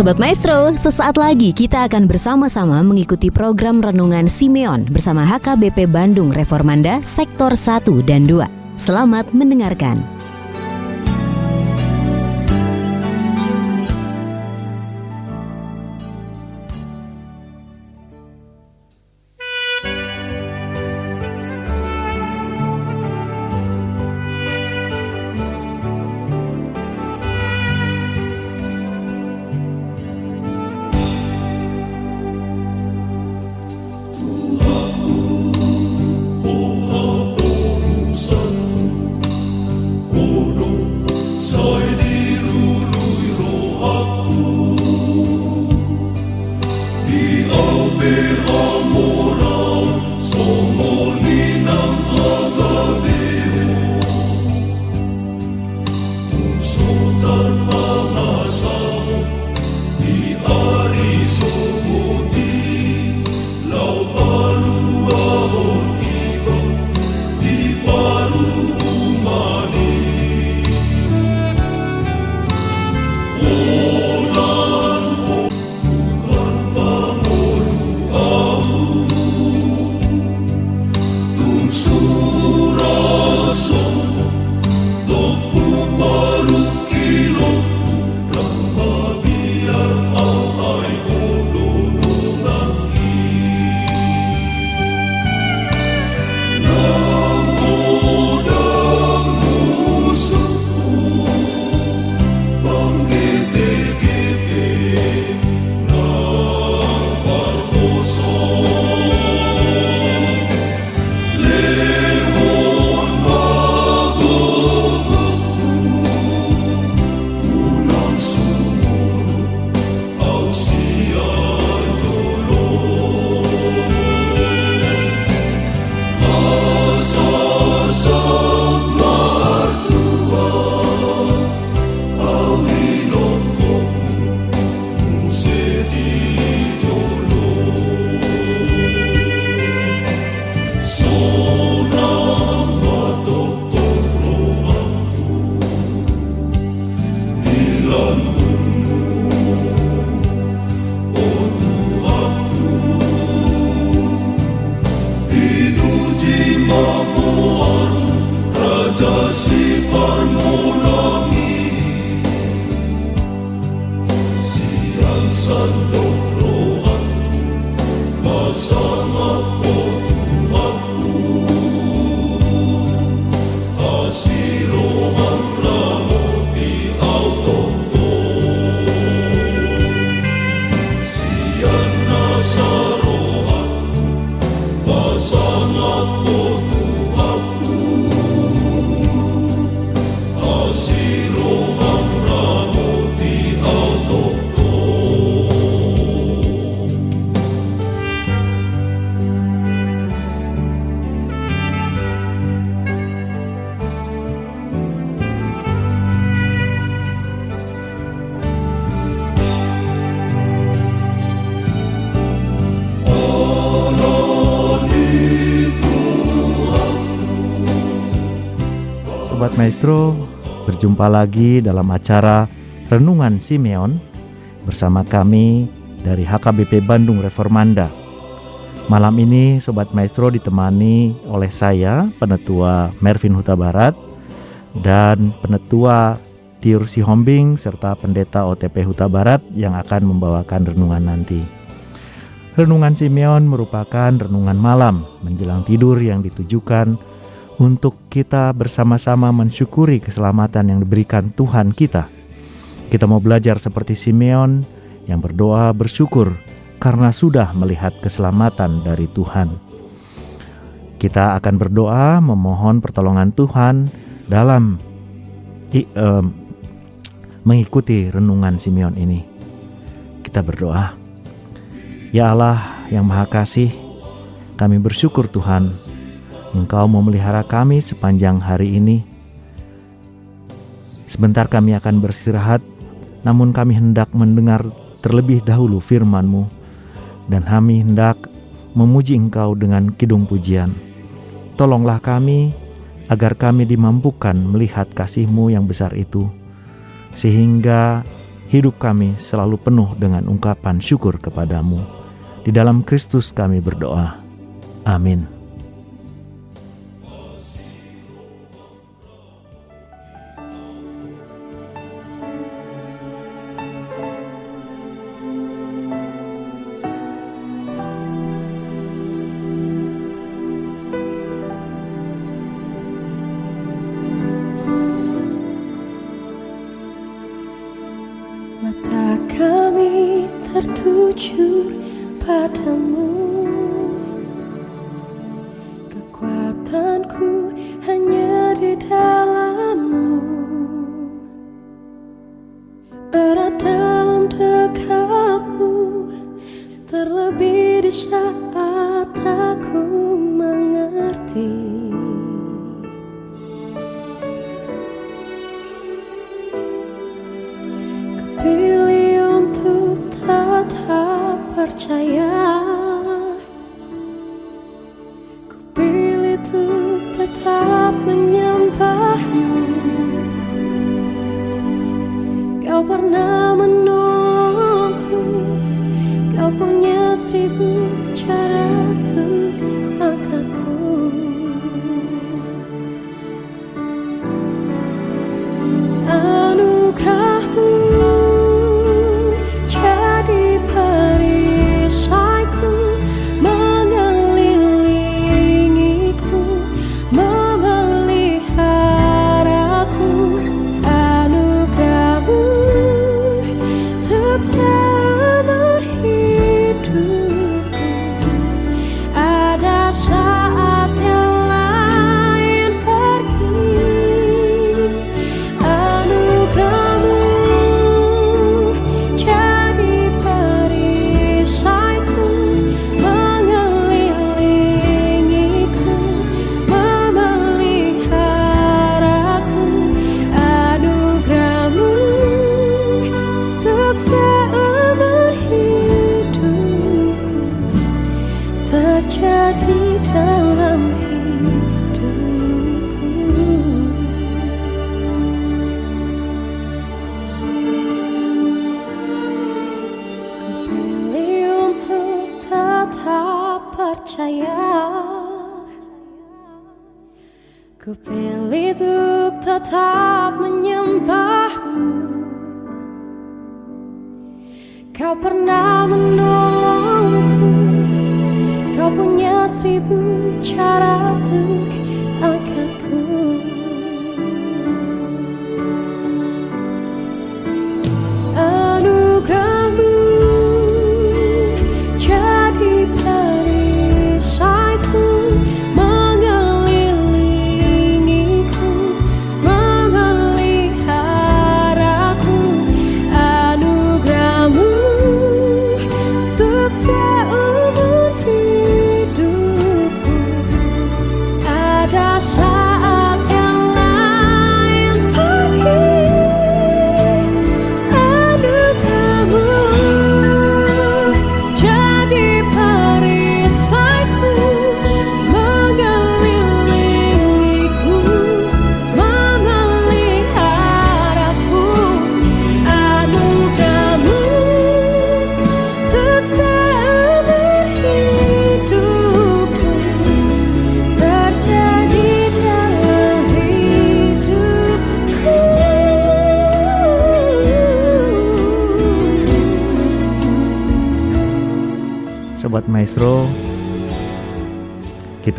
Sobat Maestro, sesaat lagi kita akan bersama-sama mengikuti program Renungan Simeon bersama HKBP Bandung Reformanda Sektor 1 dan 2. Selamat mendengarkan. Maestro, berjumpa lagi dalam acara Renungan Simeon bersama kami dari HKBP Bandung Reformanda. Malam ini Sobat Maestro ditemani oleh saya, Penetua Mervin Huta Barat, dan Penetua Tiur Sihombing serta Pendeta OTP Huta Barat yang akan membawakan renungan nanti. Renungan Simeon merupakan renungan malam menjelang tidur yang ditujukan untuk kita bersama-sama mensyukuri keselamatan yang diberikan Tuhan kita. Kita mau belajar seperti Simeon yang berdoa bersyukur karena sudah melihat keselamatan dari Tuhan. Kita akan berdoa memohon pertolongan Tuhan dalam i, mengikuti renungan Simeon ini. Kita berdoa. Ya Allah yang Maha Kasih, kami bersyukur Tuhan Engkau memelihara kami sepanjang hari ini. Sebentar kami akan beristirahat, namun kami hendak mendengar terlebih dahulu firman-Mu, dan kami hendak memuji Engkau dengan kidung pujian. Tolonglah kami agar kami dimampukan melihat kasih-Mu yang besar itu, sehingga hidup kami selalu penuh dengan ungkapan syukur kepadamu. Di dalam Kristus kami berdoa. Amin.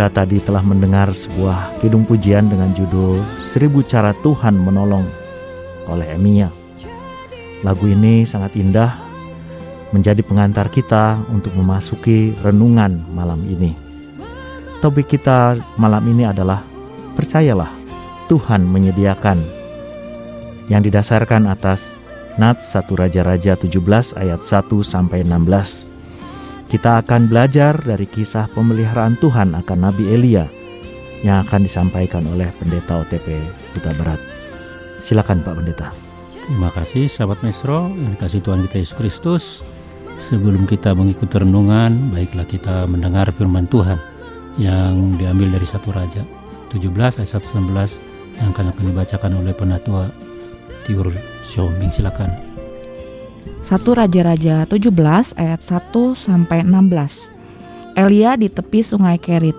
Kita tadi telah mendengar sebuah kidung pujian dengan judul Seribu Cara Tuhan Menolong oleh Emia. Lagu ini sangat indah, menjadi pengantar kita untuk memasuki renungan malam ini. Topik kita malam ini adalah Percayalah, Tuhan menyediakan yang didasarkan atas Nats 1 Raja-Raja 17 ayat 1 sampai 16. Kita akan belajar dari kisah pemeliharaan Tuhan akan Nabi Elia yang akan disampaikan oleh Pendeta OTP Duta Barat. Silakan Pak Pendeta. Terima kasih sahabat Mesro yang dikasih Tuhan kita Yesus Kristus. Sebelum kita mengikuti renungan, baiklah kita mendengar firman Tuhan yang diambil dari satu Raja 17 ayat 116 yang akan, akan dibacakan oleh Penatua Tiur Xiaoming. Silakan. 1 Raja-Raja 17 ayat 1 sampai 16. Elia di tepi sungai Kerit.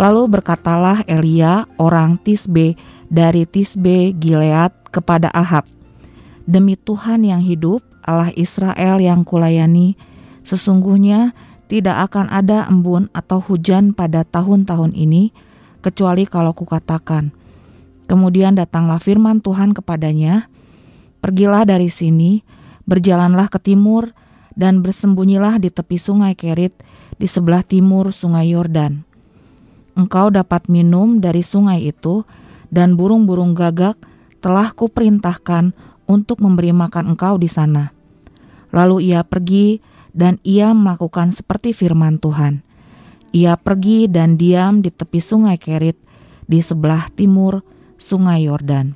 Lalu berkatalah Elia orang Tisbe dari Tisbe Gilead kepada Ahab, Demi Tuhan yang hidup, Allah Israel yang kulayani, sesungguhnya tidak akan ada embun atau hujan pada tahun-tahun ini, kecuali kalau kukatakan. Kemudian datanglah firman Tuhan kepadanya, Pergilah dari sini, berjalanlah ke timur, dan bersembunyilah di tepi sungai Kerit, di sebelah timur sungai Yordan. Engkau dapat minum dari sungai itu, dan burung-burung gagak telah kuperintahkan untuk memberi makan engkau di sana. Lalu ia pergi dan ia melakukan seperti firman Tuhan. Ia pergi dan diam di tepi sungai Kerit di sebelah timur sungai Yordan.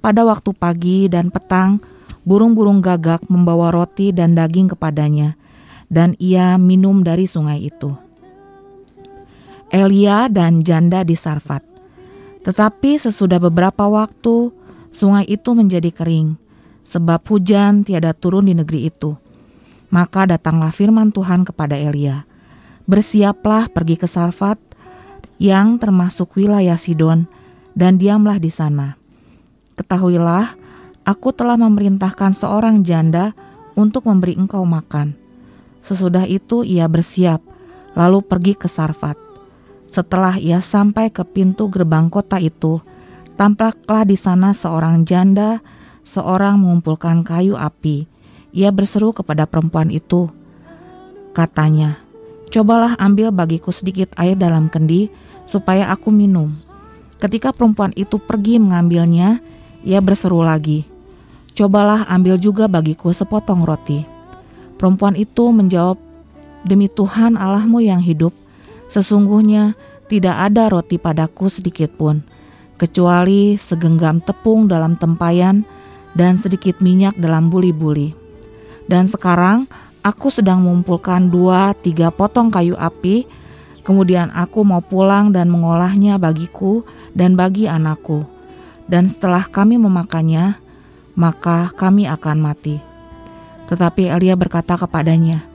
Pada waktu pagi dan petang, burung-burung gagak membawa roti dan daging kepadanya, dan ia minum dari sungai itu. Elia dan janda di Sarfat. Tetapi sesudah beberapa waktu, sungai itu menjadi kering, sebab hujan tiada turun di negeri itu. Maka datanglah firman Tuhan kepada Elia, Bersiaplah pergi ke Sarfat, yang termasuk wilayah Sidon, dan diamlah di sana. Ketahuilah, aku telah memerintahkan seorang janda untuk memberi engkau makan. Sesudah itu ia bersiap, lalu pergi ke Sarfat. Setelah ia sampai ke pintu gerbang kota itu, tampaklah di sana seorang janda, seorang mengumpulkan kayu api. Ia berseru kepada perempuan itu, katanya, "Cobalah ambil bagiku sedikit air dalam kendi, supaya aku minum." Ketika perempuan itu pergi mengambilnya, ia berseru lagi, "Cobalah ambil juga bagiku sepotong roti." Perempuan itu menjawab, "Demi Tuhan Allahmu yang hidup, sesungguhnya tidak ada roti padaku sedikit pun, kecuali segenggam tepung dalam tempayan dan sedikit minyak dalam buli-buli. Dan sekarang aku sedang mengumpulkan dua tiga potong kayu api, kemudian aku mau pulang dan mengolahnya bagiku dan bagi anakku. Dan setelah kami memakannya, maka kami akan mati.' Tetapi Elia berkata kepadanya,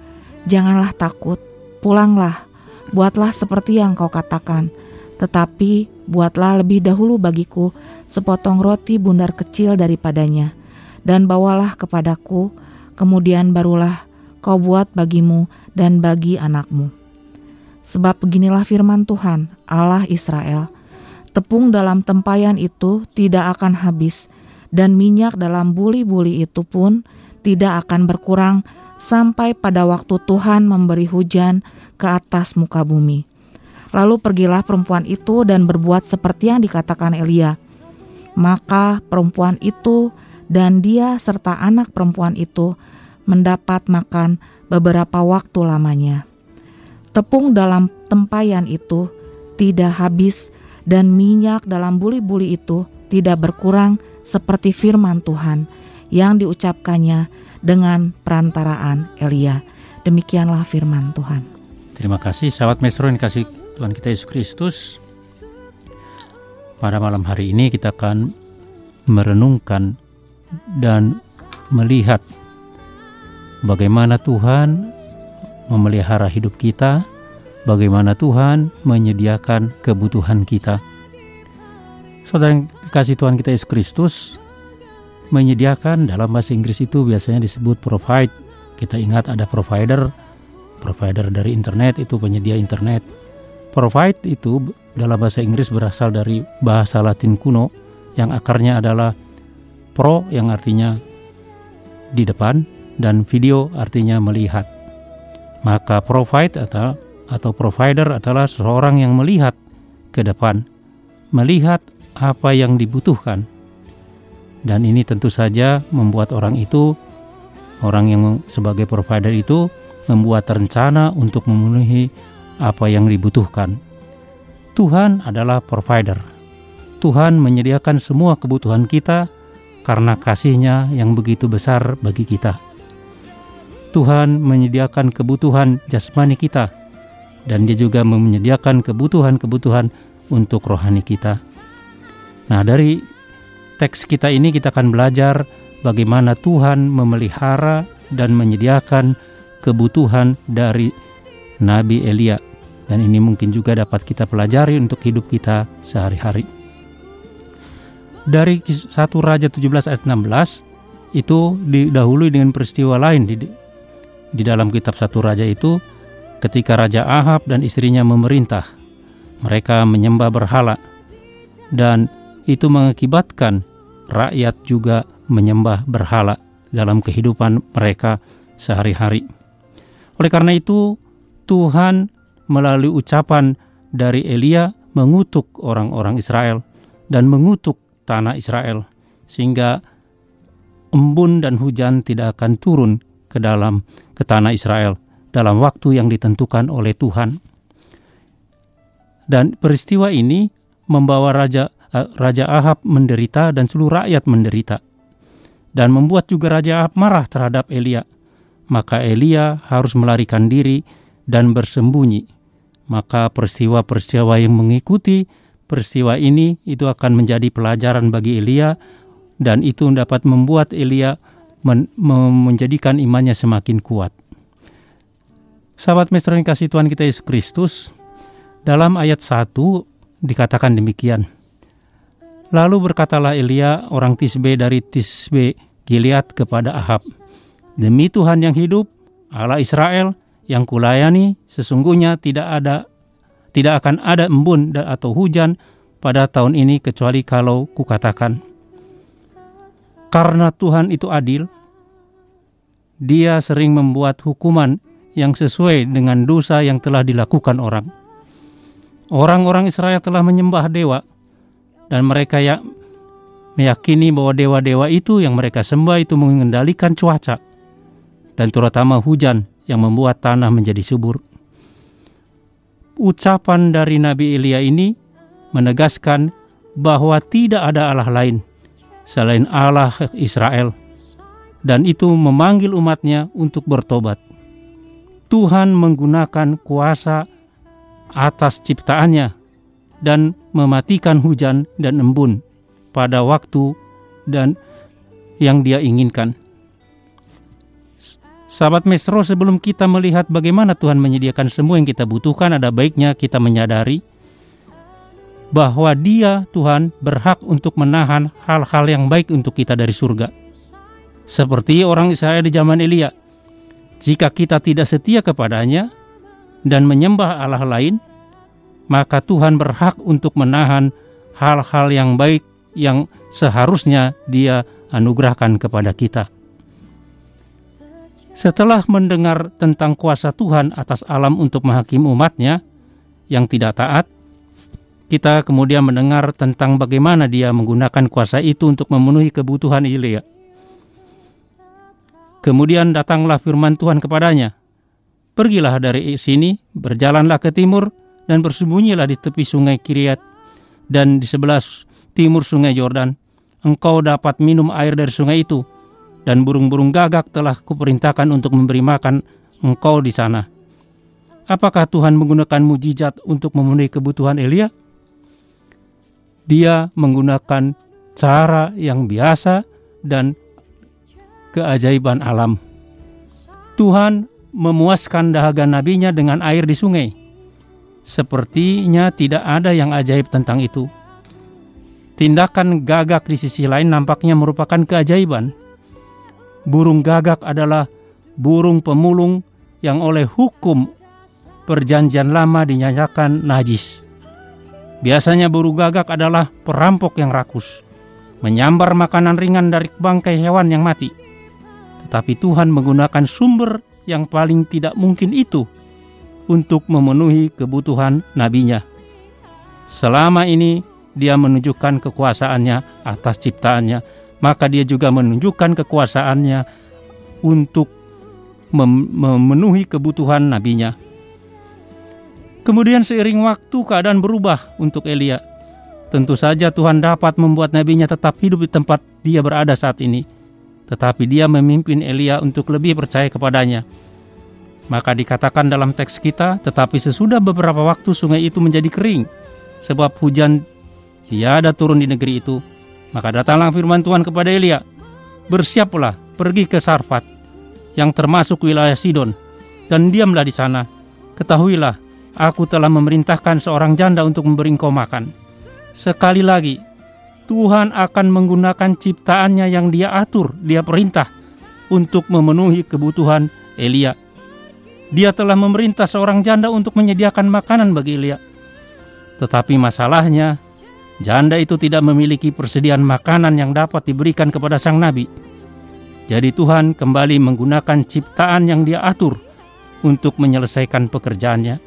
"Janganlah takut, pulanglah, buatlah seperti yang kau katakan, tetapi buatlah lebih dahulu bagiku sepotong roti bundar kecil daripadanya, dan bawalah kepadaku, kemudian barulah kau buat bagimu dan bagi anakmu." Sebab beginilah firman Tuhan, Allah Israel, tepung dalam tempayan itu tidak akan habis, dan minyak dalam buli-buli itu pun tidak akan berkurang sampai pada waktu Tuhan memberi hujan ke atas muka bumi. Lalu pergilah perempuan itu dan berbuat seperti yang dikatakan Elia. Maka perempuan itu dan dia serta anak perempuan itu mendapat makan beberapa waktu lamanya. Tepung dalam tempayan itu tidak habis dan minyak dalam buli-buli itu tidak berkurang seperti firman Tuhan yang diucapkannya dengan perantaraan Elia. Demikianlah firman Tuhan. Terima kasih sahabat Mesro yang kasih Tuhan kita Yesus Kristus. Pada malam hari ini kita akan merenungkan dan melihat bagaimana Tuhan memelihara hidup kita, bagaimana Tuhan menyediakan kebutuhan kita. Saudara yang kasih Tuhan kita Yesus Kristus, menyediakan dalam bahasa Inggris itu biasanya disebut provide. Kita ingat ada provider, provider dari internet itu penyedia internet. Provide itu dalam bahasa Inggris berasal dari bahasa Latin kuno yang akarnya adalah pro yang artinya di depan dan video artinya melihat. Maka provide atau atau provider adalah seseorang yang melihat ke depan, melihat apa yang dibutuhkan dan ini tentu saja membuat orang itu, orang yang sebagai provider itu, membuat rencana untuk memenuhi apa yang dibutuhkan. Tuhan adalah provider. Tuhan menyediakan semua kebutuhan kita karena kasihnya yang begitu besar bagi kita. Tuhan menyediakan kebutuhan jasmani kita, dan Dia juga menyediakan kebutuhan-kebutuhan untuk rohani kita. Nah, dari teks kita ini kita akan belajar bagaimana Tuhan memelihara dan menyediakan kebutuhan dari Nabi Elia. Dan ini mungkin juga dapat kita pelajari untuk hidup kita sehari-hari. Dari satu Raja 17 ayat 16 itu didahului dengan peristiwa lain di, di dalam kitab satu Raja itu ketika Raja Ahab dan istrinya memerintah. Mereka menyembah berhala dan itu mengakibatkan rakyat juga menyembah berhala dalam kehidupan mereka sehari-hari. Oleh karena itu, Tuhan melalui ucapan dari Elia mengutuk orang-orang Israel dan mengutuk tanah Israel sehingga embun dan hujan tidak akan turun ke dalam ke tanah Israel dalam waktu yang ditentukan oleh Tuhan. Dan peristiwa ini membawa raja raja Ahab menderita dan seluruh rakyat menderita. Dan membuat juga raja Ahab marah terhadap Elia. Maka Elia harus melarikan diri dan bersembunyi. Maka peristiwa-peristiwa yang mengikuti peristiwa ini itu akan menjadi pelajaran bagi Elia dan itu dapat membuat Elia men menjadikan imannya semakin kuat. Sahabat Mestron kasih Tuhan kita Yesus Kristus, dalam ayat 1 dikatakan demikian. Lalu berkatalah Elia orang Tisbe dari Tisbe Gilead kepada Ahab, Demi Tuhan yang hidup, Allah Israel yang kulayani, sesungguhnya tidak ada tidak akan ada embun atau hujan pada tahun ini kecuali kalau kukatakan. Karena Tuhan itu adil, dia sering membuat hukuman yang sesuai dengan dosa yang telah dilakukan orang. Orang-orang Israel telah menyembah dewa dan mereka ya meyakini bahwa dewa-dewa itu yang mereka sembah itu mengendalikan cuaca dan terutama hujan yang membuat tanah menjadi subur. Ucapan dari Nabi Elia ini menegaskan bahwa tidak ada Allah lain selain Allah Israel dan itu memanggil umatnya untuk bertobat. Tuhan menggunakan kuasa atas ciptaannya dan mematikan hujan dan embun pada waktu dan yang dia inginkan. Sahabat Mesro, sebelum kita melihat bagaimana Tuhan menyediakan semua yang kita butuhkan, ada baiknya kita menyadari bahwa Dia, Tuhan, berhak untuk menahan hal-hal yang baik untuk kita dari surga. Seperti orang Israel di zaman Elia, jika kita tidak setia kepadanya dan menyembah Allah lain, maka Tuhan berhak untuk menahan hal-hal yang baik yang seharusnya Dia anugerahkan kepada kita. Setelah mendengar tentang kuasa Tuhan atas alam untuk menghakimi umatnya yang tidak taat, kita kemudian mendengar tentang bagaimana dia menggunakan kuasa itu untuk memenuhi kebutuhan Ilya. Kemudian datanglah firman Tuhan kepadanya. Pergilah dari sini, berjalanlah ke timur, dan bersembunyilah di tepi sungai Kiriat dan di sebelah timur sungai Yordan. Engkau dapat minum air dari sungai itu, dan burung-burung gagak telah kuperintahkan untuk memberi makan engkau di sana. Apakah Tuhan menggunakan mujizat untuk memenuhi kebutuhan Elia? Dia menggunakan cara yang biasa dan keajaiban alam. Tuhan memuaskan dahaga nabinya dengan air di sungai. Sepertinya tidak ada yang ajaib tentang itu. Tindakan gagak di sisi lain nampaknya merupakan keajaiban. Burung gagak adalah burung pemulung yang oleh hukum perjanjian lama dinyatakan najis. Biasanya burung gagak adalah perampok yang rakus, menyambar makanan ringan dari bangkai hewan yang mati tetapi Tuhan menggunakan sumber yang paling tidak mungkin itu untuk memenuhi kebutuhan nabinya. Selama ini dia menunjukkan kekuasaannya atas ciptaannya, maka dia juga menunjukkan kekuasaannya untuk mem memenuhi kebutuhan nabinya. Kemudian seiring waktu keadaan berubah untuk Elia. Tentu saja Tuhan dapat membuat nabinya tetap hidup di tempat dia berada saat ini tetapi dia memimpin Elia untuk lebih percaya kepadanya. Maka dikatakan dalam teks kita, tetapi sesudah beberapa waktu sungai itu menjadi kering, sebab hujan tiada turun di negeri itu. Maka datanglah firman Tuhan kepada Elia, bersiaplah pergi ke Sarfat yang termasuk wilayah Sidon dan diamlah di sana. Ketahuilah, aku telah memerintahkan seorang janda untuk memberi engkau makan. Sekali lagi, Tuhan akan menggunakan ciptaannya yang dia atur, dia perintah untuk memenuhi kebutuhan Elia. Dia telah memerintah seorang janda untuk menyediakan makanan bagi Elia. Tetapi masalahnya, janda itu tidak memiliki persediaan makanan yang dapat diberikan kepada sang nabi. Jadi Tuhan kembali menggunakan ciptaan yang dia atur untuk menyelesaikan pekerjaannya.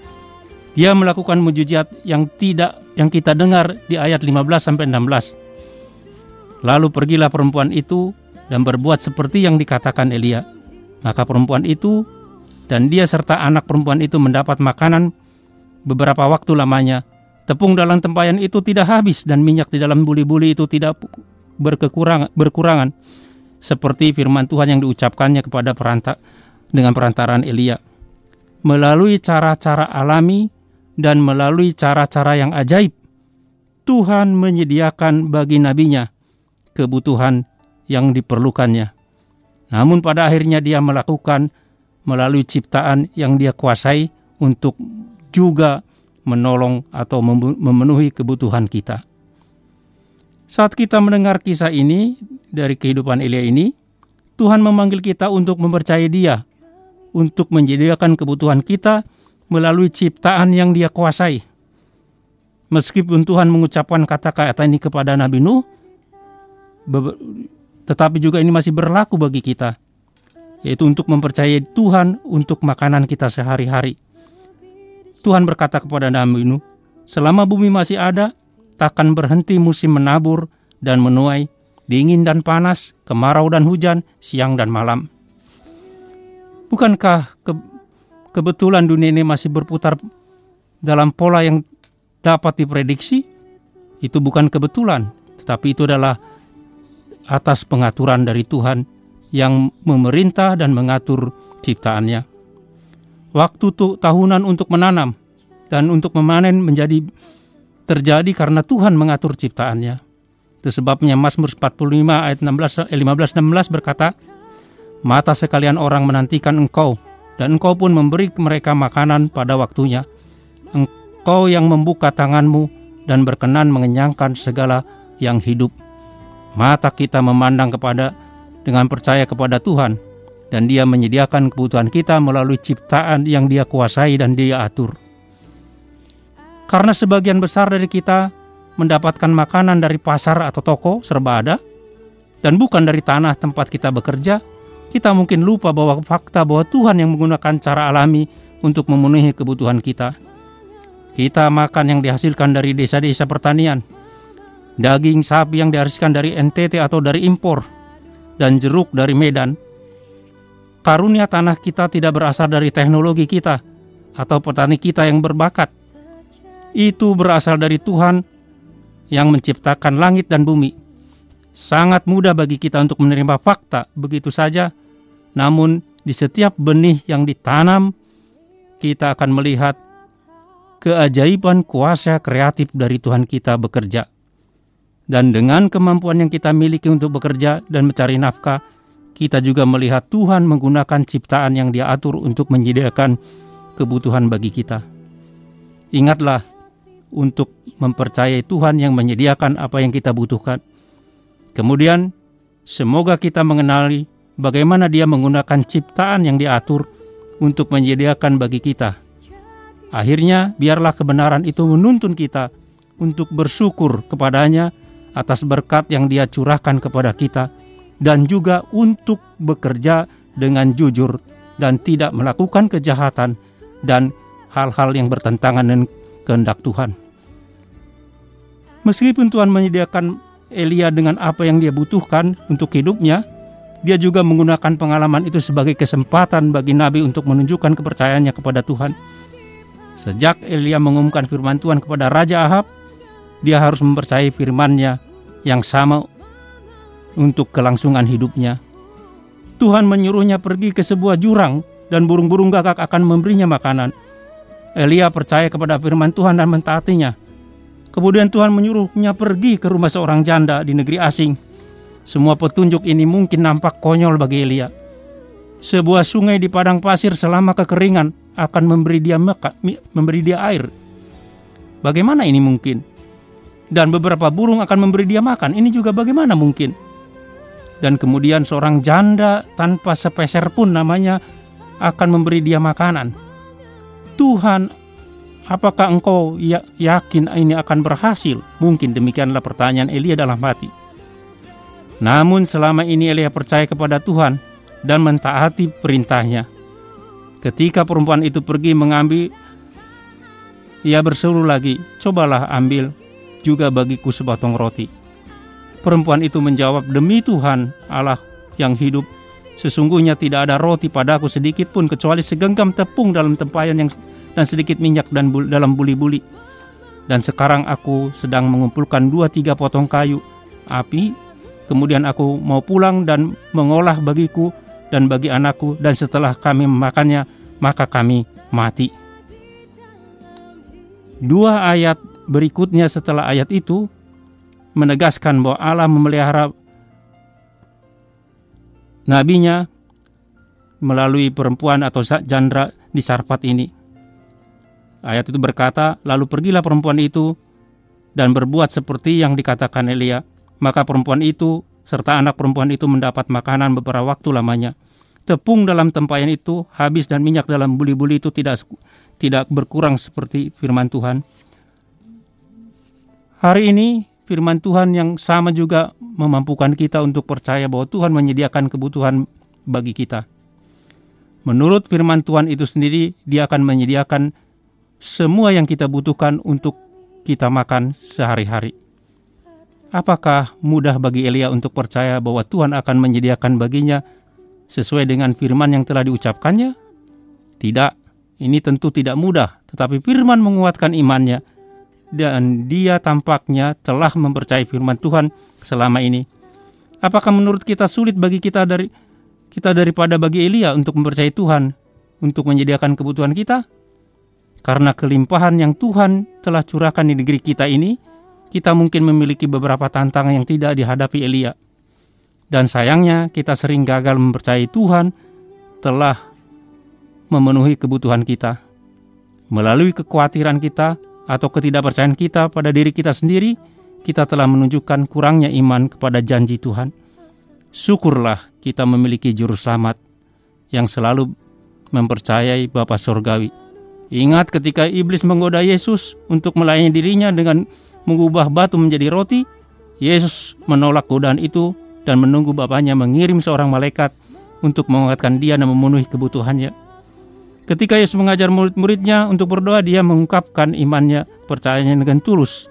Dia melakukan mujizat yang tidak yang kita dengar di ayat 15 sampai 16. Lalu pergilah perempuan itu dan berbuat seperti yang dikatakan Elia. Maka perempuan itu dan dia serta anak perempuan itu mendapat makanan beberapa waktu lamanya. Tepung dalam tempayan itu tidak habis dan minyak di dalam buli-buli itu tidak berkekurangan, berkurangan seperti firman Tuhan yang diucapkannya kepada peranta dengan perantaraan Elia. Melalui cara-cara alami dan melalui cara-cara yang ajaib, Tuhan menyediakan bagi nabinya kebutuhan yang diperlukannya. Namun pada akhirnya dia melakukan melalui ciptaan yang dia kuasai untuk juga menolong atau memenuhi kebutuhan kita. Saat kita mendengar kisah ini dari kehidupan Elia ini, Tuhan memanggil kita untuk mempercayai Dia, untuk menyediakan kebutuhan kita melalui ciptaan yang Dia kuasai. Meskipun Tuhan mengucapkan kata-kata ini kepada Nabi Nuh, tetapi juga ini masih berlaku bagi kita, yaitu untuk mempercayai Tuhan untuk makanan kita sehari-hari. Tuhan berkata kepada Nabi Nuh, selama bumi masih ada, takkan berhenti musim menabur dan menuai, dingin dan panas, kemarau dan hujan, siang dan malam. Bukankah ke kebetulan dunia ini masih berputar dalam pola yang dapat diprediksi? Itu bukan kebetulan, tetapi itu adalah atas pengaturan dari Tuhan yang memerintah dan mengatur ciptaannya. Waktu tuh tahunan untuk menanam dan untuk memanen menjadi terjadi karena Tuhan mengatur ciptaannya. Itu sebabnya Mazmur 45 ayat 16, 15 16 berkata, Mata sekalian orang menantikan engkau, dan engkau pun memberi mereka makanan pada waktunya. Engkau yang membuka tanganmu dan berkenan mengenyangkan segala yang hidup. Mata kita memandang kepada dengan percaya kepada Tuhan, dan Dia menyediakan kebutuhan kita melalui ciptaan yang Dia kuasai dan Dia atur. Karena sebagian besar dari kita mendapatkan makanan dari pasar atau toko serba ada, dan bukan dari tanah tempat kita bekerja, kita mungkin lupa bahwa fakta bahwa Tuhan yang menggunakan cara alami untuk memenuhi kebutuhan kita. Kita makan yang dihasilkan dari desa-desa pertanian, daging sapi yang dihasilkan dari NTT atau dari impor, dan jeruk dari Medan. Karunia tanah kita tidak berasal dari teknologi kita atau petani kita yang berbakat, itu berasal dari Tuhan yang menciptakan langit dan bumi. Sangat mudah bagi kita untuk menerima fakta begitu saja, namun di setiap benih yang ditanam, kita akan melihat keajaiban kuasa kreatif dari Tuhan kita bekerja. Dan dengan kemampuan yang kita miliki untuk bekerja dan mencari nafkah, kita juga melihat Tuhan menggunakan ciptaan yang Dia atur untuk menyediakan kebutuhan bagi kita. Ingatlah, untuk mempercayai Tuhan yang menyediakan apa yang kita butuhkan. Kemudian, semoga kita mengenali bagaimana Dia menggunakan ciptaan yang diatur untuk menyediakan bagi kita. Akhirnya, biarlah kebenaran itu menuntun kita untuk bersyukur kepadanya atas berkat yang Dia curahkan kepada kita, dan juga untuk bekerja dengan jujur dan tidak melakukan kejahatan dan hal-hal yang bertentangan dengan kehendak Tuhan. Meskipun Tuhan menyediakan Elia dengan apa yang dia butuhkan untuk hidupnya, dia juga menggunakan pengalaman itu sebagai kesempatan bagi Nabi untuk menunjukkan kepercayaannya kepada Tuhan. Sejak Elia mengumumkan firman Tuhan kepada Raja Ahab, dia harus mempercayai firmannya yang sama untuk kelangsungan hidupnya. Tuhan menyuruhnya pergi ke sebuah jurang dan burung-burung gagak akan memberinya makanan. Elia percaya kepada firman Tuhan dan mentaatinya. Kemudian Tuhan menyuruhnya pergi ke rumah seorang janda di negeri asing. Semua petunjuk ini mungkin nampak konyol bagi Elia. Sebuah sungai di padang pasir selama kekeringan akan memberi dia meka, memberi dia air. Bagaimana ini mungkin? Dan beberapa burung akan memberi dia makan. Ini juga bagaimana mungkin? Dan kemudian seorang janda tanpa sepeser pun namanya akan memberi dia makanan. Tuhan, apakah engkau ya, yakin ini akan berhasil? Mungkin demikianlah pertanyaan Elia dalam hati. Namun selama ini Elia percaya kepada Tuhan dan mentaati perintahnya. Ketika perempuan itu pergi mengambil, ia berseru lagi, cobalah ambil juga bagiku sepotong roti. Perempuan itu menjawab, demi Tuhan Allah yang hidup, Sesungguhnya tidak ada roti padaku sedikit pun kecuali segenggam tepung dalam tempayan yang dan sedikit minyak dan bul, dalam buli-buli. Dan sekarang aku sedang mengumpulkan dua tiga potong kayu api. Kemudian aku mau pulang dan mengolah bagiku dan bagi anakku dan setelah kami memakannya maka kami mati. Dua ayat berikutnya setelah ayat itu menegaskan bahwa Allah memelihara nabinya melalui perempuan atau jandra di Sarfat ini. Ayat itu berkata, lalu pergilah perempuan itu dan berbuat seperti yang dikatakan Elia. Maka perempuan itu serta anak perempuan itu mendapat makanan beberapa waktu lamanya. Tepung dalam tempayan itu habis dan minyak dalam buli-buli itu tidak tidak berkurang seperti firman Tuhan. Hari ini firman Tuhan yang sama juga memampukan kita untuk percaya bahwa Tuhan menyediakan kebutuhan bagi kita. Menurut firman Tuhan itu sendiri, Dia akan menyediakan semua yang kita butuhkan untuk kita makan sehari-hari. Apakah mudah bagi Elia untuk percaya bahwa Tuhan akan menyediakan baginya sesuai dengan firman yang telah diucapkannya? Tidak, ini tentu tidak mudah, tetapi firman menguatkan imannya dan dia tampaknya telah mempercayai firman Tuhan selama ini. Apakah menurut kita sulit bagi kita dari kita daripada bagi Elia untuk mempercayai Tuhan untuk menyediakan kebutuhan kita? Karena kelimpahan yang Tuhan telah curahkan di negeri kita ini, kita mungkin memiliki beberapa tantangan yang tidak dihadapi Elia. Dan sayangnya kita sering gagal mempercayai Tuhan telah memenuhi kebutuhan kita. Melalui kekhawatiran kita, atau ketidakpercayaan kita pada diri kita sendiri, kita telah menunjukkan kurangnya iman kepada janji Tuhan. Syukurlah kita memiliki juru selamat yang selalu mempercayai Bapa Surgawi. Ingat ketika iblis menggoda Yesus untuk melayani dirinya dengan mengubah batu menjadi roti, Yesus menolak godaan itu dan menunggu Bapaknya mengirim seorang malaikat untuk menguatkan dia dan memenuhi kebutuhannya. Ketika Yesus mengajar murid-muridnya untuk berdoa, dia mengungkapkan imannya, percayanya dengan tulus.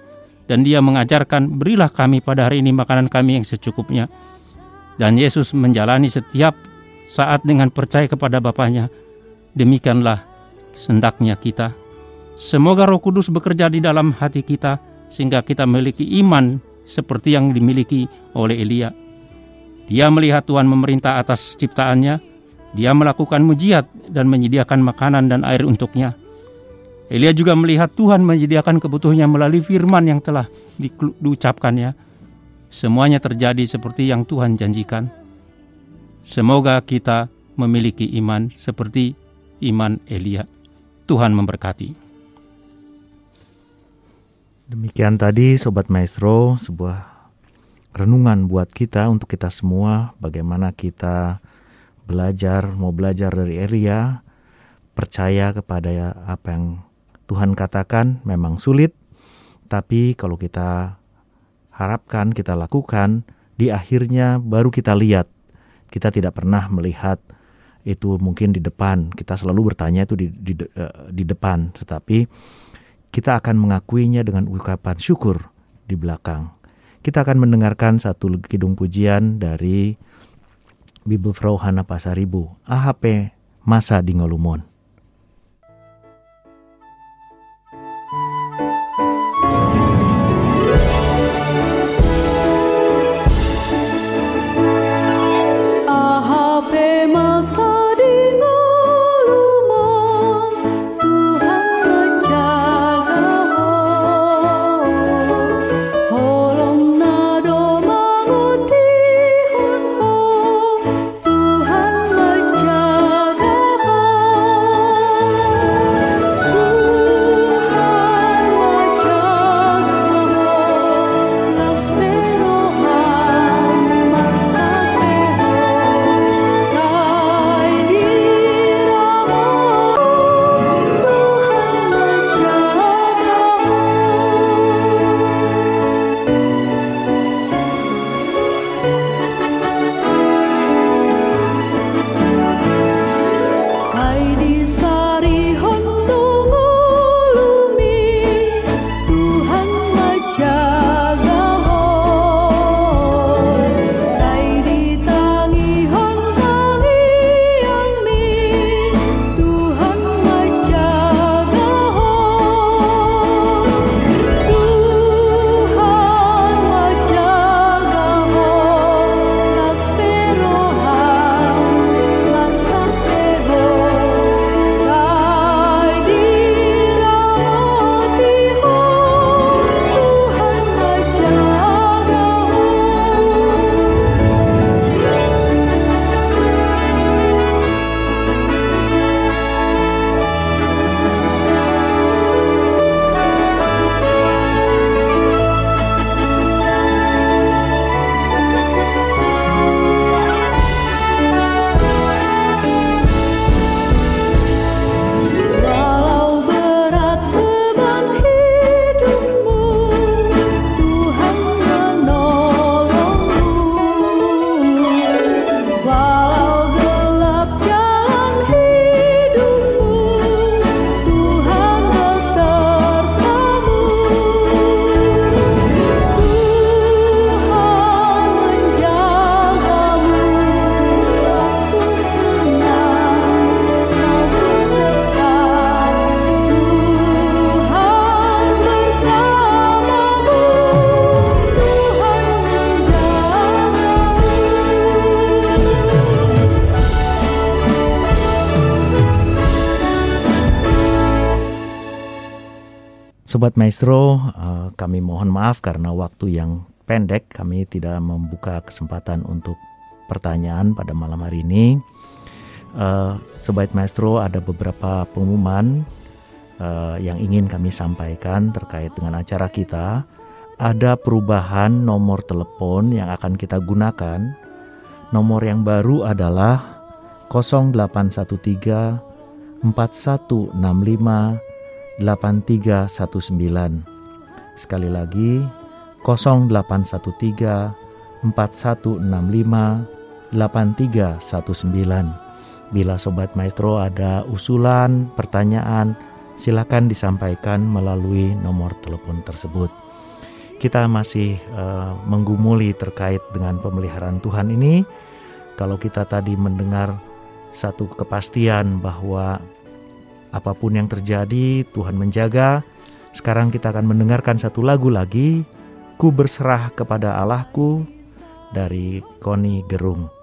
Dan dia mengajarkan, berilah kami pada hari ini makanan kami yang secukupnya. Dan Yesus menjalani setiap saat dengan percaya kepada Bapaknya. Demikianlah sendaknya kita. Semoga roh kudus bekerja di dalam hati kita, sehingga kita memiliki iman seperti yang dimiliki oleh Elia. Dia melihat Tuhan memerintah atas ciptaannya, dia melakukan mujiat dan menyediakan makanan dan air untuknya. Elia juga melihat Tuhan menyediakan kebutuhannya melalui firman yang telah di, diucapkannya. Semuanya terjadi seperti yang Tuhan janjikan. Semoga kita memiliki iman seperti iman Elia. Tuhan memberkati. Demikian tadi Sobat Maestro, sebuah renungan buat kita untuk kita semua bagaimana kita belajar, mau belajar dari Elia, percaya kepada apa yang Tuhan katakan memang sulit, tapi kalau kita harapkan, kita lakukan, di akhirnya baru kita lihat. Kita tidak pernah melihat itu mungkin di depan. Kita selalu bertanya itu di, di, uh, di depan, tetapi kita akan mengakuinya dengan ucapan syukur di belakang. Kita akan mendengarkan satu kidung pujian dari Bibelfrau Hana Pasaribu, AHP Masa di Ngolumon. Sobat Maestro, uh, kami mohon maaf karena waktu yang pendek kami tidak membuka kesempatan untuk pertanyaan pada malam hari ini. Uh, Sobat Maestro ada beberapa pengumuman uh, yang ingin kami sampaikan terkait dengan acara kita. Ada perubahan nomor telepon yang akan kita gunakan. Nomor yang baru adalah 0813 4165 8319. Sekali lagi 0813 4165 8319. Bila sobat maestro ada usulan, pertanyaan, silakan disampaikan melalui nomor telepon tersebut. Kita masih uh, menggumuli terkait dengan pemeliharaan Tuhan ini. Kalau kita tadi mendengar satu kepastian bahwa Apa pun yang terjadi, Tuhan menjaga. Sekarang kita akan mendengarkan satu lagu lagi, Ku berserah kepada Allahku dari Koni Gerung.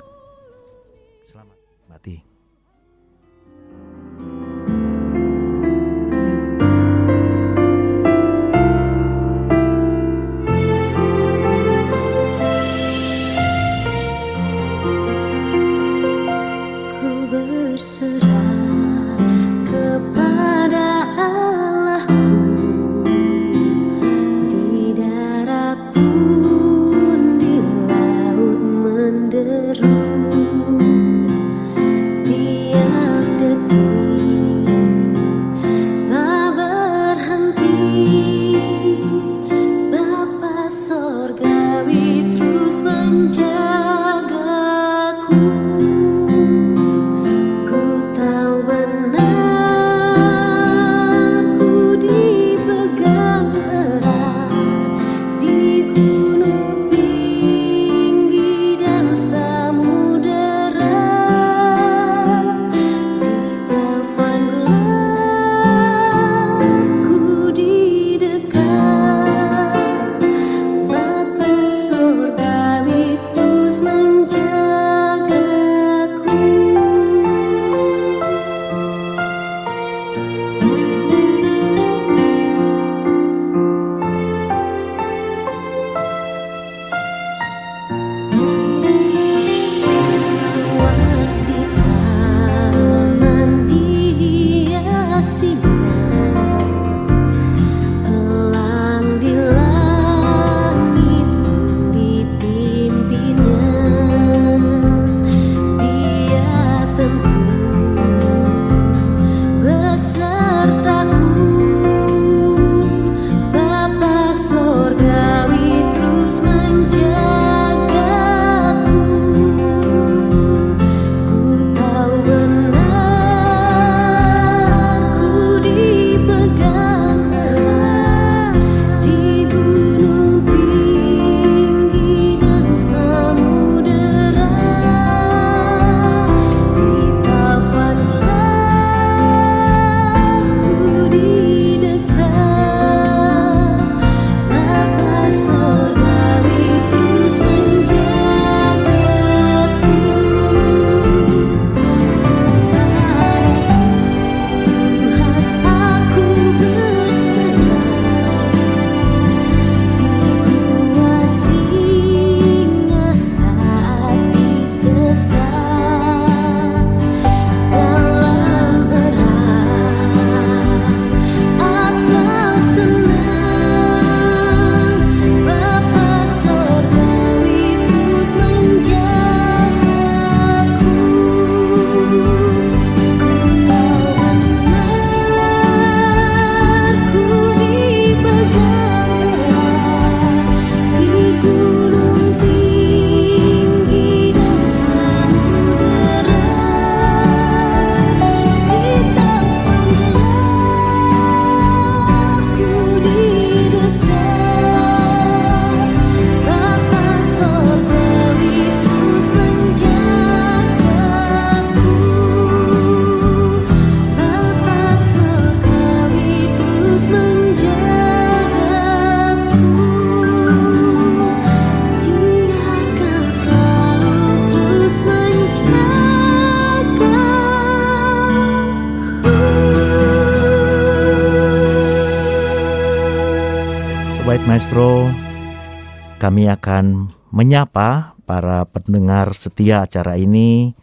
Kami akan menyapa para pendengar setia acara ini,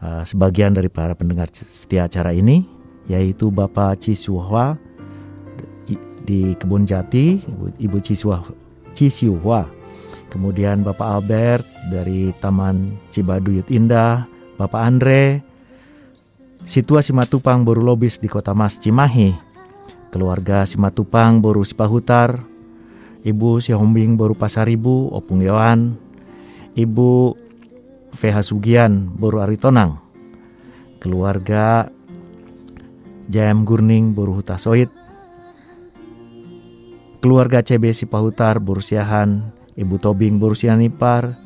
uh, sebagian dari para pendengar setia acara ini, yaitu Bapak Cisuhwa di Kebun Jati, Ibu- Ciswa, Cisiuhwa, kemudian Bapak Albert dari Taman Cibaduyut Indah, Bapak Andre, Situa Simatupang Boru Lobis di Kota Mas Cimahi, keluarga Simatupang Boru Sipahutar, Ibu Sihombing Boru Pasaribu Opung Yohan, Ibu VH Sugian Boru Aritonang, keluarga JM Gurning Boru Hutasoit, keluarga CB Sipahutar Boru Siahan, Ibu Tobing Boru Sianipar,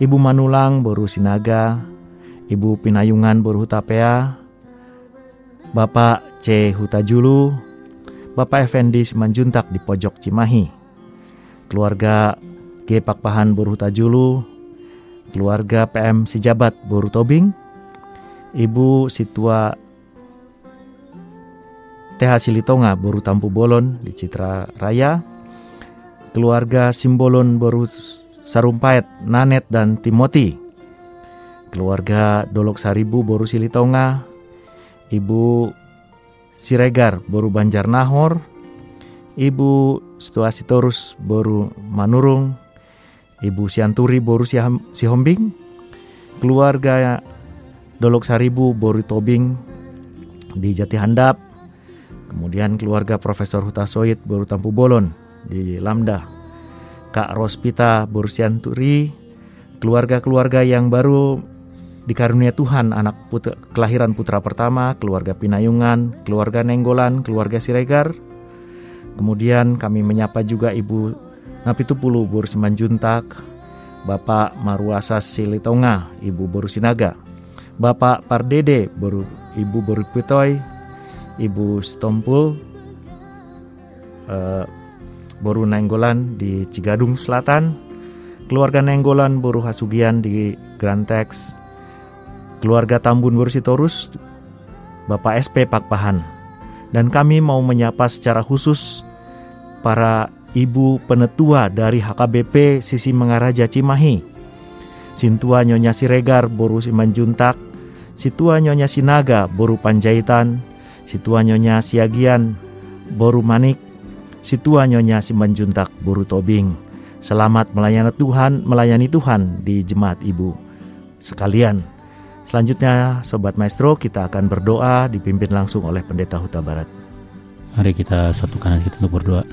Ibu Manulang Boru Sinaga, Ibu Pinayungan Boru Hutapea, Bapak C. Hutajulu, Bapak Effendi Simanjuntak di pojok Cimahi, keluarga G. Pakpahan Boru Hutajulu, keluarga PM Sijabat Boru Tobing, Ibu Situa TH Silitonga Boru Tampu Bolon di Citra Raya, keluarga Simbolon Boru Sarumpait, Nanet dan Timoti, keluarga Dolok Saribu Boru Silitonga, Ibu Siregar Boru Banjar Nahor, Ibu Situasi Torus Boru Manurung, Ibu Sianturi Boru Sihombing, keluarga Dolok Saribu Boru Tobing di Jati Handap, kemudian keluarga Profesor Hutasoit Boru Tampu Bolon di Lamda, Kak Rospita Boru Sianturi, keluarga-keluarga yang baru dikarunia Tuhan anak putra, kelahiran putra pertama, keluarga Pinayungan, keluarga Nenggolan, keluarga Siregar. Kemudian kami menyapa juga Ibu Napitupulu Boru Simanjuntak, Bapak Maruasa Silitonga, Ibu Boru Sinaga, Bapak Pardede Boru Ibu Boru Pitoy, Ibu Stompul, eh, Boru Nenggolan di Cigadung Selatan, keluarga Nenggolan Boru Hasugian di Grantex, keluarga Tambun Boru Sitorus, Bapak SP Pakpahan, dan kami mau menyapa secara khusus para ibu penetua dari HKBP Sisi Mengaraja Cimahi, Sintua Nyonya Siregar Boru Simanjuntak, Situa Nyonya Sinaga Boru Panjaitan, Situa Nyonya Siagian Boru Manik, Situa Nyonya Simanjuntak Boru Tobing. Selamat melayani Tuhan, melayani Tuhan di jemaat ibu sekalian. Selanjutnya, Sobat Maestro, kita akan berdoa dipimpin langsung oleh Pendeta Huta Barat. Mari kita satukan hati kita untuk berdoa.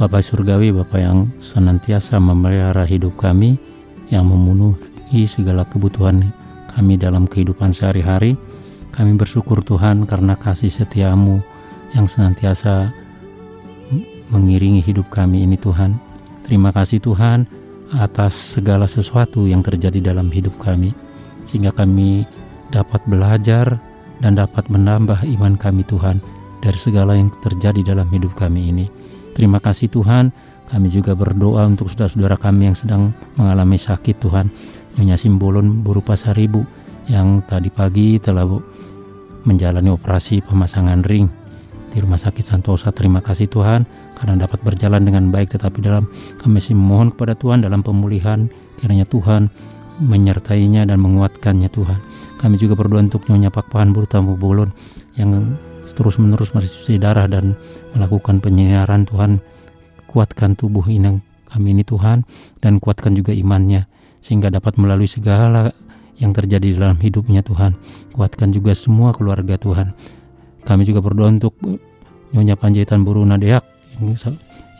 Bapak Surgawi, Bapak yang senantiasa memelihara hidup kami, yang memenuhi segala kebutuhan kami dalam kehidupan sehari-hari. Kami bersyukur Tuhan karena kasih setiamu yang senantiasa mengiringi hidup kami ini Tuhan. Terima kasih Tuhan atas segala sesuatu yang terjadi dalam hidup kami. Sehingga kami dapat belajar dan dapat menambah iman kami Tuhan dari segala yang terjadi dalam hidup kami ini. Terima kasih Tuhan, kami juga berdoa untuk saudara-saudara kami yang sedang mengalami sakit Tuhan. Nyonya Simbolon berupa Saribu yang tadi pagi telah menjalani operasi pemasangan ring di Rumah Sakit Santosa. Terima kasih Tuhan karena dapat berjalan dengan baik tetapi dalam kami memohon kepada Tuhan dalam pemulihan kiranya Tuhan menyertainya dan menguatkannya Tuhan. Kami juga berdoa untuk Nyonya Pakpahan Burtamu Bolon yang terus menerus mencuci darah dan melakukan penyinaran Tuhan. Kuatkan tubuh inang kami ini Tuhan dan kuatkan juga imannya sehingga dapat melalui segala yang terjadi dalam hidupnya Tuhan. Kuatkan juga semua keluarga Tuhan. Kami juga berdoa untuk Nyonya Panjaitan Buru Nadeak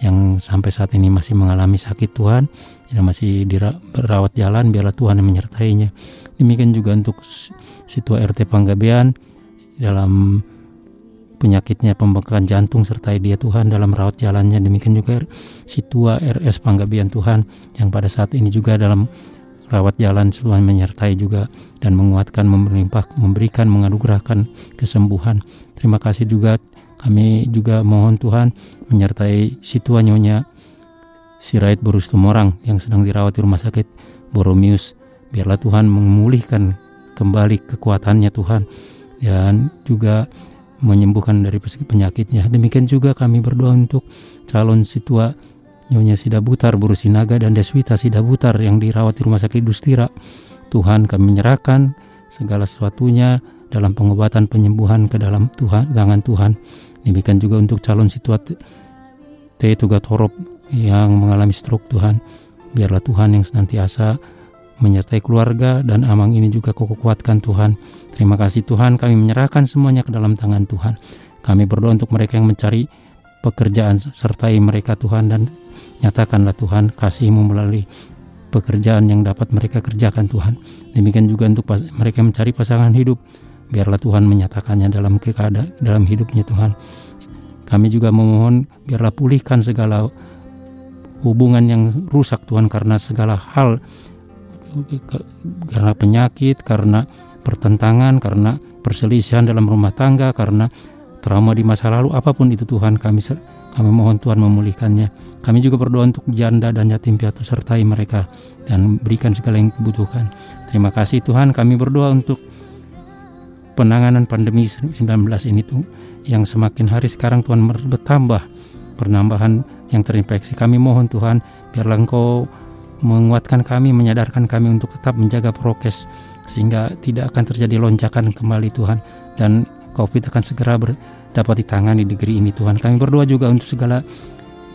yang sampai saat ini masih mengalami sakit Tuhan yang masih dirawat jalan biarlah Tuhan yang menyertainya demikian juga untuk situa RT Panggabean dalam penyakitnya pembengkakan jantung sertai dia Tuhan dalam rawat jalannya. Demikian juga situa RS Panggabean Tuhan yang pada saat ini juga dalam rawat jalan Tuhan menyertai juga dan menguatkan memelimpah memberikan menganugerahkan kesembuhan. Terima kasih juga. Kami juga mohon Tuhan menyertai situa nyonya Sirait Borus Tumorang yang sedang dirawat di rumah sakit Boromius. Biarlah Tuhan memulihkan kembali kekuatannya Tuhan. Dan juga menyembuhkan dari penyakitnya. Demikian juga kami berdoa untuk calon situa Nyonya Sidabutar, Buru Sinaga, dan Deswita Sidabutar yang dirawat di Rumah Sakit Dustira. Tuhan kami menyerahkan segala sesuatunya dalam pengobatan penyembuhan ke dalam Tuhan, tangan Tuhan. Demikian juga untuk calon situat T. Tugatorop yang mengalami stroke Tuhan. Biarlah Tuhan yang senantiasa menyertai keluarga dan amang ini juga kau kuatkan Tuhan. Terima kasih Tuhan kami menyerahkan semuanya ke dalam tangan Tuhan. Kami berdoa untuk mereka yang mencari pekerjaan sertai mereka Tuhan dan nyatakanlah Tuhan kasih-Mu melalui pekerjaan yang dapat mereka kerjakan Tuhan. Demikian juga untuk mereka yang mencari pasangan hidup. Biarlah Tuhan menyatakannya dalam keadaan dalam hidupnya Tuhan. Kami juga memohon biarlah pulihkan segala hubungan yang rusak Tuhan karena segala hal karena penyakit, karena pertentangan, karena perselisihan dalam rumah tangga, karena trauma di masa lalu, apa pun itu Tuhan kami kami mohon Tuhan memulihkannya. Kami juga berdoa untuk janda dan yatim piatu sertai mereka dan berikan segala yang dibutuhkan. Terima kasih Tuhan kami berdoa untuk penanganan pandemi 19 ini tuh yang semakin hari sekarang Tuhan bertambah penambahan yang terinfeksi. Kami mohon Tuhan biarlah Engkau menguatkan kami, menyadarkan kami untuk tetap menjaga prokes sehingga tidak akan terjadi lonjakan kembali Tuhan dan COVID akan segera ber, dapat ditangani di negeri ini Tuhan. Kami berdoa juga untuk segala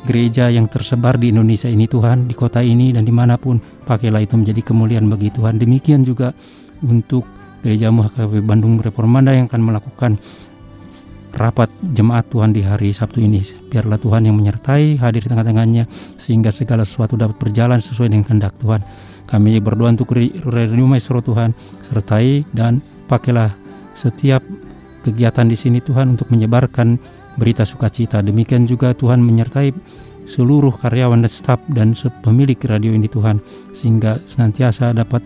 gereja yang tersebar di Indonesia ini Tuhan, di kota ini dan di mana pun, pakailah itu menjadi kemuliaan bagi Tuhan. Demikian juga untuk gereja HKB Bandung Reformanda yang akan melakukan rapat jemaat Tuhan di hari Sabtu ini. Biarlah Tuhan yang menyertai hadir di tengah-tengahnya sehingga segala sesuatu dapat berjalan sesuai dengan kehendak Tuhan. Kami berdoa untuk Radio Maestro Tuhan sertai dan pakailah setiap kegiatan di sini Tuhan untuk menyebarkan berita sukacita. Demikian juga Tuhan menyertai seluruh karyawan dan staf dan pemilik radio ini Tuhan sehingga senantiasa dapat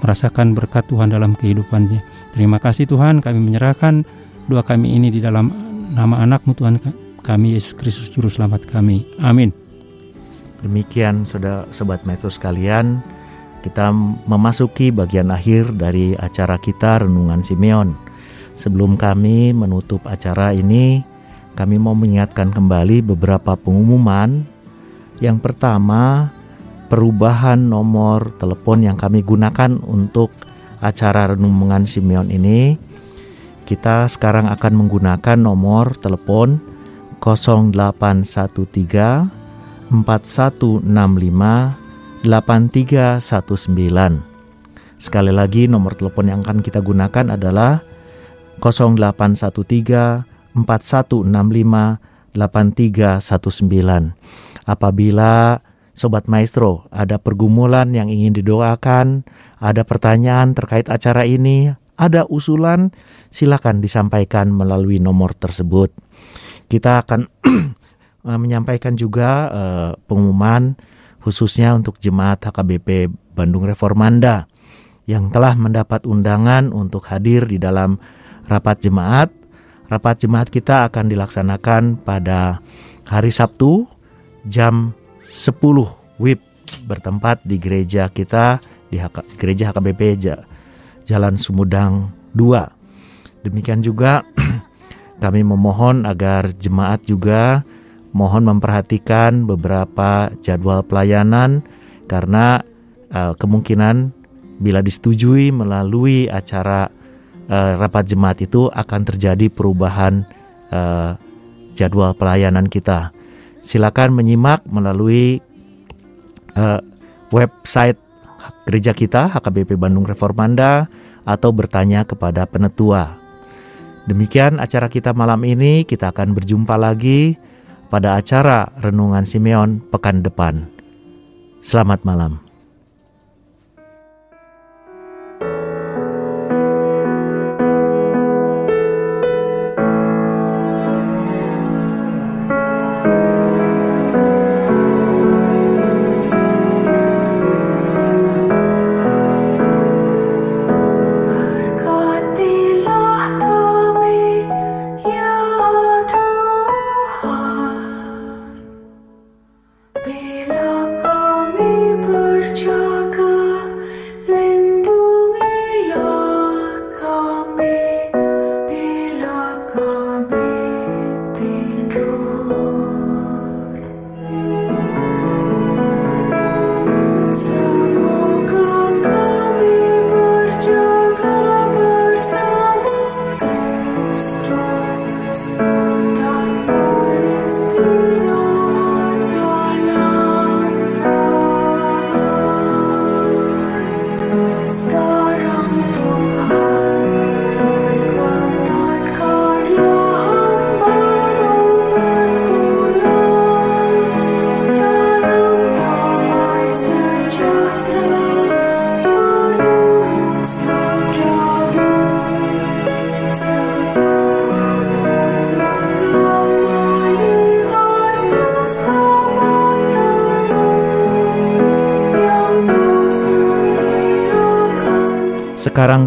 merasakan berkat Tuhan dalam kehidupannya. Terima kasih Tuhan kami menyerahkan doa kami ini di dalam nama anakmu Tuhan kami Yesus Kristus Juru Selamat kami. Amin. Demikian saudara sobat metro sekalian, kita memasuki bagian akhir dari acara kita Renungan Simeon. Sebelum kami menutup acara ini, kami mau mengingatkan kembali beberapa pengumuman. Yang pertama, perubahan nomor telepon yang kami gunakan untuk acara renungan Simeon ini. Kita sekarang akan menggunakan nomor telepon 0813 4165 8319. Sekali lagi nomor telepon yang akan kita gunakan adalah 0813 4165 8319. Apabila Sobat Maestro ada pergumulan yang ingin didoakan, ada pertanyaan terkait acara ini, ada usulan, silakan disampaikan melalui nomor tersebut. Kita akan menyampaikan juga uh, pengumuman khususnya untuk jemaat HKBP Bandung Reformanda yang telah mendapat undangan untuk hadir di dalam rapat jemaat. Rapat jemaat kita akan dilaksanakan pada hari Sabtu jam 10 WIB bertempat di gereja kita di gereja HKBP Jalan Sumudang 2. Demikian juga kami memohon agar jemaat juga mohon memperhatikan beberapa jadwal pelayanan karena uh, kemungkinan bila disetujui melalui acara uh, rapat jemaat itu akan terjadi perubahan uh, jadwal pelayanan kita. Silakan menyimak melalui uh, website gereja kita HKBP Bandung Reformanda atau bertanya kepada penetua. Demikian acara kita malam ini, kita akan berjumpa lagi pada acara Renungan Simeon pekan depan. Selamat malam.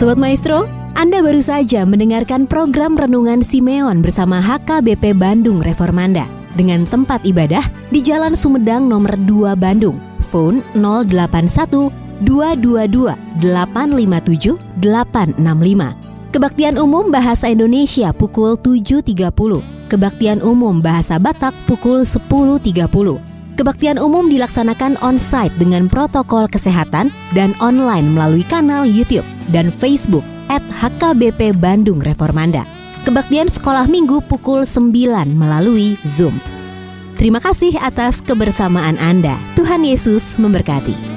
Sobat Maestro, Anda baru saja mendengarkan program Renungan Simeon bersama HKBP Bandung Reformanda dengan tempat ibadah di Jalan Sumedang nomor 2 Bandung. Phone 081 222 857 865. Kebaktian Umum Bahasa Indonesia pukul 7.30. Kebaktian Umum Bahasa Batak pukul 10.30. Kebaktian umum dilaksanakan on-site dengan protokol kesehatan dan online melalui kanal YouTube dan Facebook at HKBP Bandung Reformanda. Kebaktian sekolah minggu pukul 9 melalui Zoom. Terima kasih atas kebersamaan Anda. Tuhan Yesus memberkati.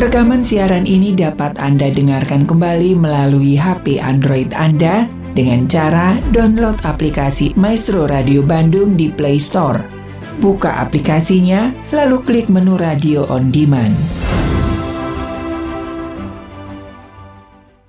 Rekaman siaran ini dapat Anda dengarkan kembali melalui HP Android Anda dengan cara download aplikasi Maestro Radio Bandung di Play Store. Buka aplikasinya, lalu klik menu Radio on Demand.